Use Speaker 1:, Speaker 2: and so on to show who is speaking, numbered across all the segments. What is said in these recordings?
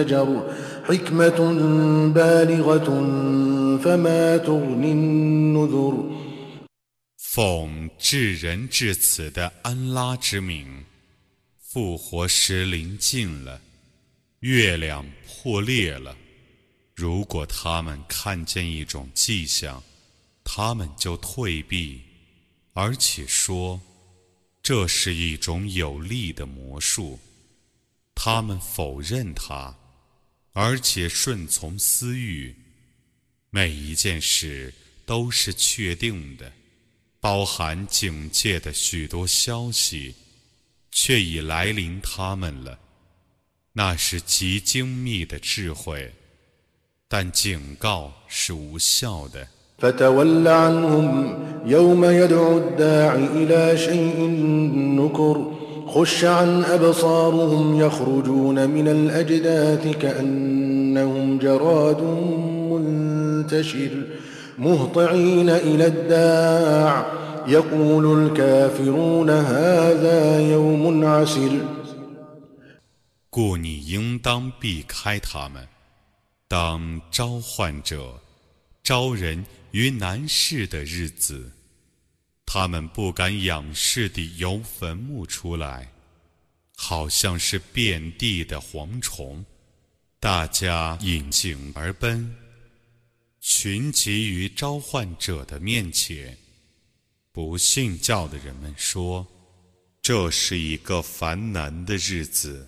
Speaker 1: فيه مزدجر حكمة بالغة فما تغني النذر
Speaker 2: 奉至仁至此的安拉之名，复活时临近了，月亮破裂了。如果他们看见一种迹象，他们就退避，而且说这是一种有力的魔术。他们否认它， 而且顺从私欲。每一件事都是确定的。包含警戒的许多消息，却已来临他们了。那是极精密的智慧，但警告是无效的。
Speaker 1: فتول عنهم يوم يدعو الداع إلى شيء نكر خش عن أبصارهم يخرجون من الأجداث كأنهم جراد منتشر مهطعين إلى الداع يقول الكافرون هذا يوم عسر
Speaker 2: 故你应当避开他们，当召唤者招人于难事的日子， 他们不敢仰视地由坟墓出来，好像是遍地的蝗虫，大家引颈而奔。群集于召唤者的面前，不信教的人们说：“这是一个烦难的日子。”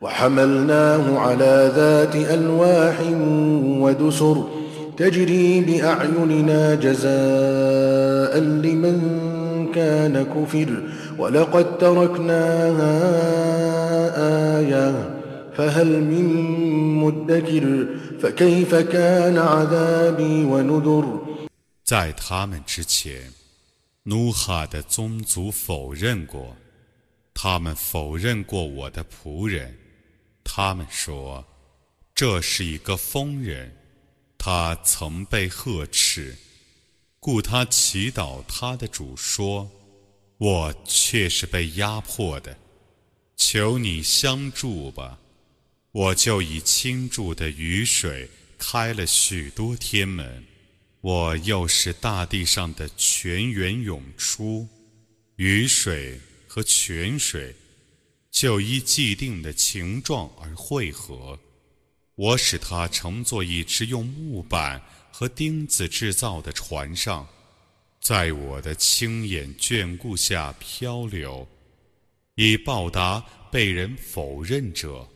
Speaker 1: وحملناه على ذات ألواح ودسر تجري بأعيننا جزاء لمن
Speaker 2: 在他们之前，努哈的宗族否认过，他们否认过我的仆人， 他们说这是一个疯人，他曾被呵斥。故他祈祷他的主说：“我却是被压迫的，求你相助吧！我就以倾注的雨水开了许多天门，我又是大地上的泉源涌出，雨水和泉水就依既定的形状而汇合，我使它乘坐一只用木板。”和钉子制造的船上，在我的亲眼眷顾下漂流，以报答被人否认者。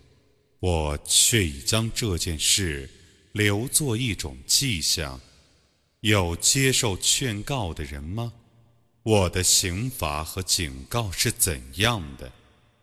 Speaker 2: 我却已将这件事留作一种迹象。有接受劝告的人吗？我的刑罚和警告是怎样的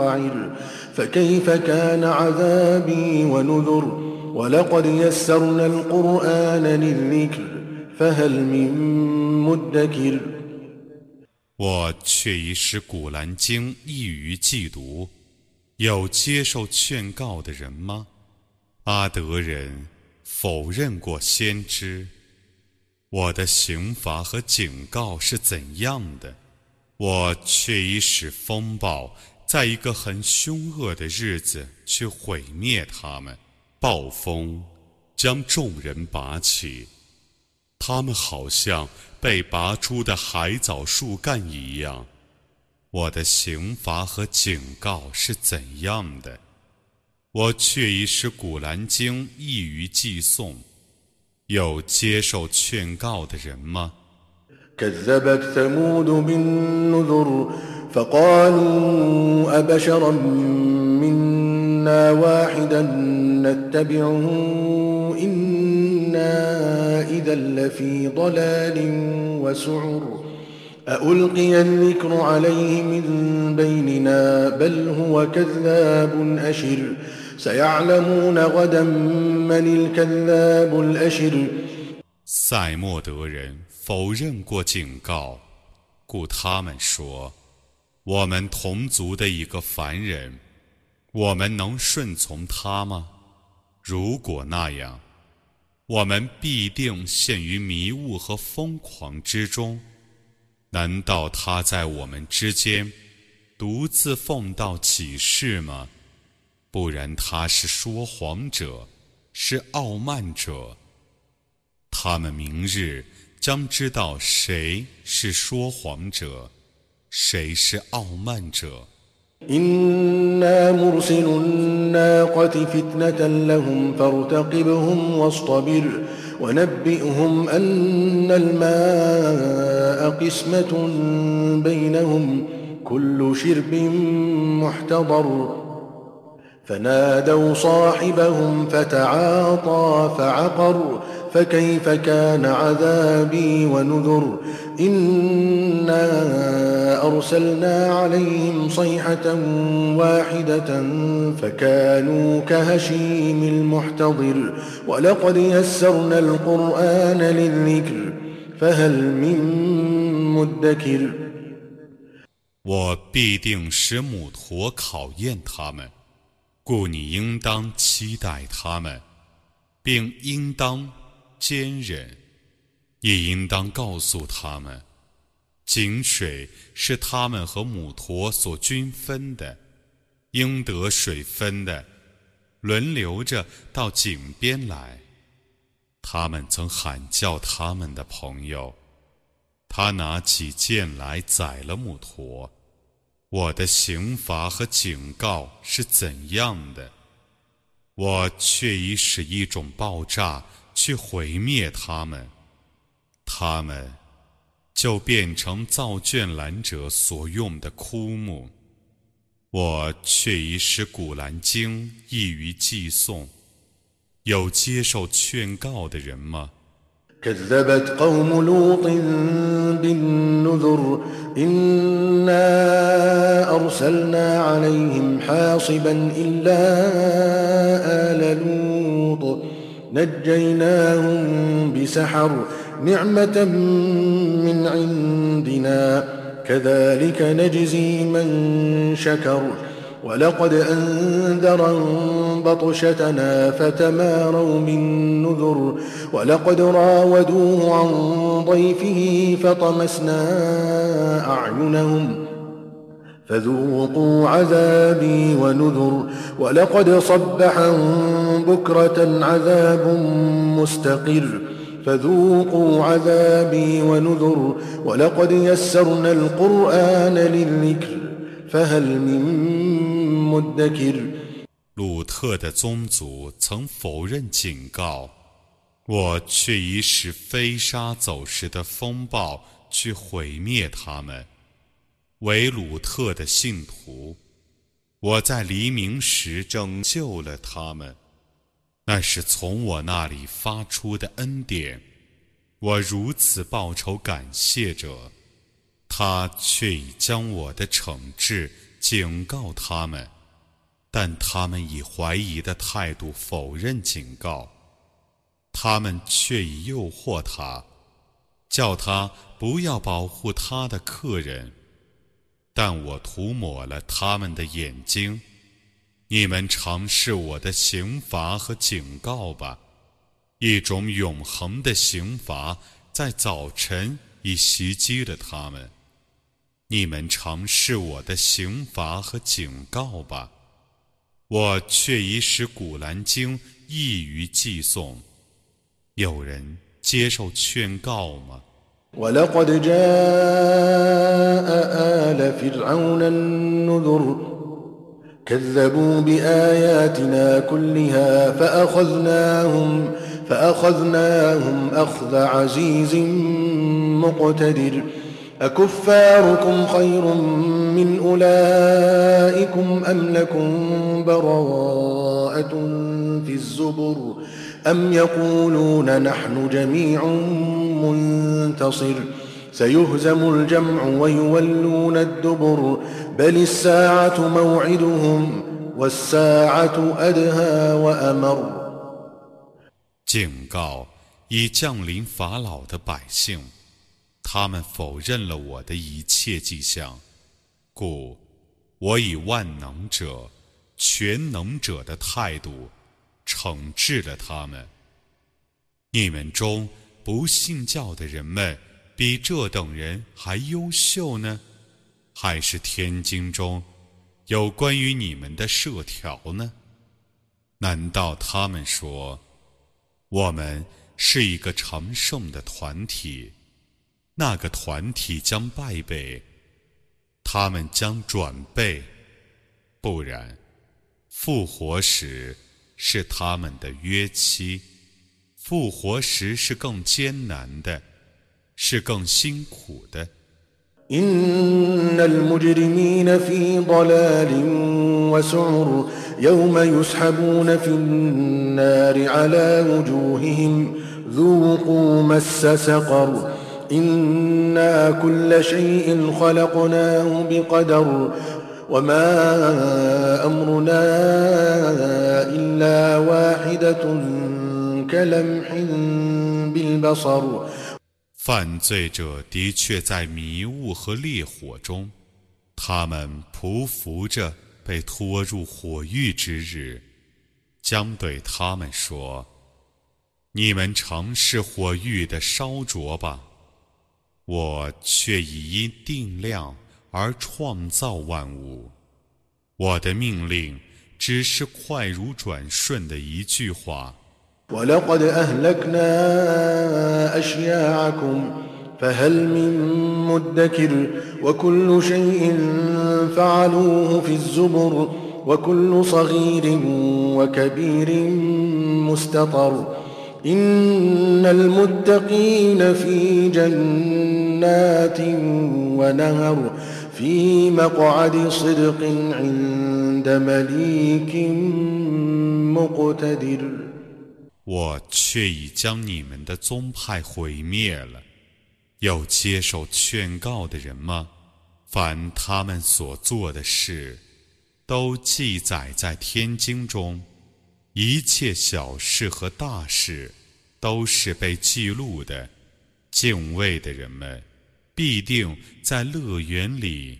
Speaker 1: منقعر فكيف كان عذابي ونذر
Speaker 2: 我却已使古兰经易于嫉读。有接受劝告的人吗？阿德人否认过先知。我的刑罚和警告是怎样的？我却已使风暴 在一个很凶恶的日子去毁灭他们。暴风将众人拔起他们好像被拔出的海藻树干一样。我的刑罚和警告是怎样的？我却已使古兰经易于寄送。有接受劝告的人吗？
Speaker 1: فقالوا أبشرا منا واحدا نتبعه إنا إذا لفي ضلال وسعر. ألقي الذكر عليه من بيننا؟ بل هو كذاب أشر. سيعلمون غدا من الكذاب الأشر.
Speaker 2: 赛默德人否认过警告，故他们说：“我们同族的一个凡人，我们能顺从他吗？如果那样，我们必定陷于迷雾和疯狂之中。难道他在我们之间独自奉道启示吗？不然他是说谎者，是傲慢者。”他们明日将知道谁是说谎者，谁是傲慢者。
Speaker 1: إنا مرسل الناقة فتنة لهم فارتقبهم واصطبر ونبئهم أن الماء قسمة بينهم كل شرب محتضر فنادوا صاحبهم فتعاطى فعقر فكيف كان عذابي ونذر إنا أرسلنا عليهم صيحة واحدة فكانوا كهشيم المحتضر ولقد يسرنا القرآن للذكر فهل من مدكر
Speaker 2: 我必定使母驼考验他们，故你应当期待他们，并应当 坚忍，也应当告诉他们，井水是他们和母驼所均分的，应得水分的，轮流着到井边来。他们曾喊叫他们的朋友，他拿起剑来宰了母驼。我的刑罚和警告是怎样的？我却已使一种爆炸。去毁灭他们，他们就变成造卷兰者所用的枯木。我却已使古兰经易于寄送。有接受劝告的人吗
Speaker 1: ？نجيناهم بسحر نعمة من عندنا كذلك نجزي من شكر ولقد أنذرهم بطشتنا فتماروا بالنذر ولقد راودوه عن ضيفه فطمسنا أعينهم فذوقوا عذابي ونذر ولقد صبحهم بكرة عذاب مستقر فذوقوا عذابي ونذر ولقد يسرنا القرآن للذكر فهل من مدكر
Speaker 2: 鲁特的宗族曾否认警告，我却以使飞沙走石的风暴去毁灭他们。 维鲁特的信徒，我在黎明时拯救了他们，那是从我那里发出的恩典。我如此报仇感谢者，他却已将我的惩治警告他们，但他们以怀疑的态度否认警告，他们却已诱惑他。叫他不要保护他的客人，但我涂抹了他们的眼睛。你们尝试我的刑罚和警告吧，一种永恒的刑罚在早晨已袭击了他们。你们尝试我的刑罚和警告吧，我却已使古兰经易于寄送。有人。接受劝告吗
Speaker 1: ？ولقد جاء آل فرعون النذر كذبوا بآياتنا كلها فأخذناهم فأخذناهم أخذ عزيز مقتدر أكفاركم خير من أولئكم أم لكم براءة في الزبر أم يقولون نحن جميع منتصر سيهزم الجمع ويولون الدبر بل الساعة موعدهم والساعة أدهى وأمر
Speaker 2: 警告已降临法老的百姓， 他们否认了我的一切迹象，故我以万能者、全能者的态度。惩治了他们。你们中不信教的人们，比这等人还优秀呢？还是天经中有关于你们的设条呢？难道他们说，我们是一个长盛的团体，那个团体将败北，他们将转背，不然，复活时。是他们的约期，复活时是更艰难的，是更辛苦的。
Speaker 1: إن المجرمين في ضلال وسعر يوم يسحبون في النار على وجوههم ذوقوا مس سقر إنا كل شيء خلقناه بقدر وما أمرنا إلا واحدة كلمح بالبصر
Speaker 2: 犯罪者的确在迷雾和烈火中，他们匍匐着被拖入火狱之日，将对他们说：“你们尝试火狱的烧灼吧， 我却已因定量。”而创造万物，我的命令只是快如转瞬的一句话。
Speaker 1: ولقد أهلكنا أشياعكم فهل من مدكر وكل شيء فعلوه في الزبر وكل صغير وكبير مستطر إن المتقين في جنات ونهر
Speaker 2: 我却已将你们的宗派毁灭了。有接受劝告的人吗？凡他们所做的事，都记载在天经中。 一切小事和大事，都是被记录的。敬畏的人们。必定在乐园里，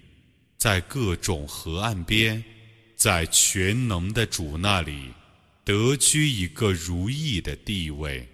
Speaker 2: 在各种河岸边，在全能的主那里，得居一个如意的地位。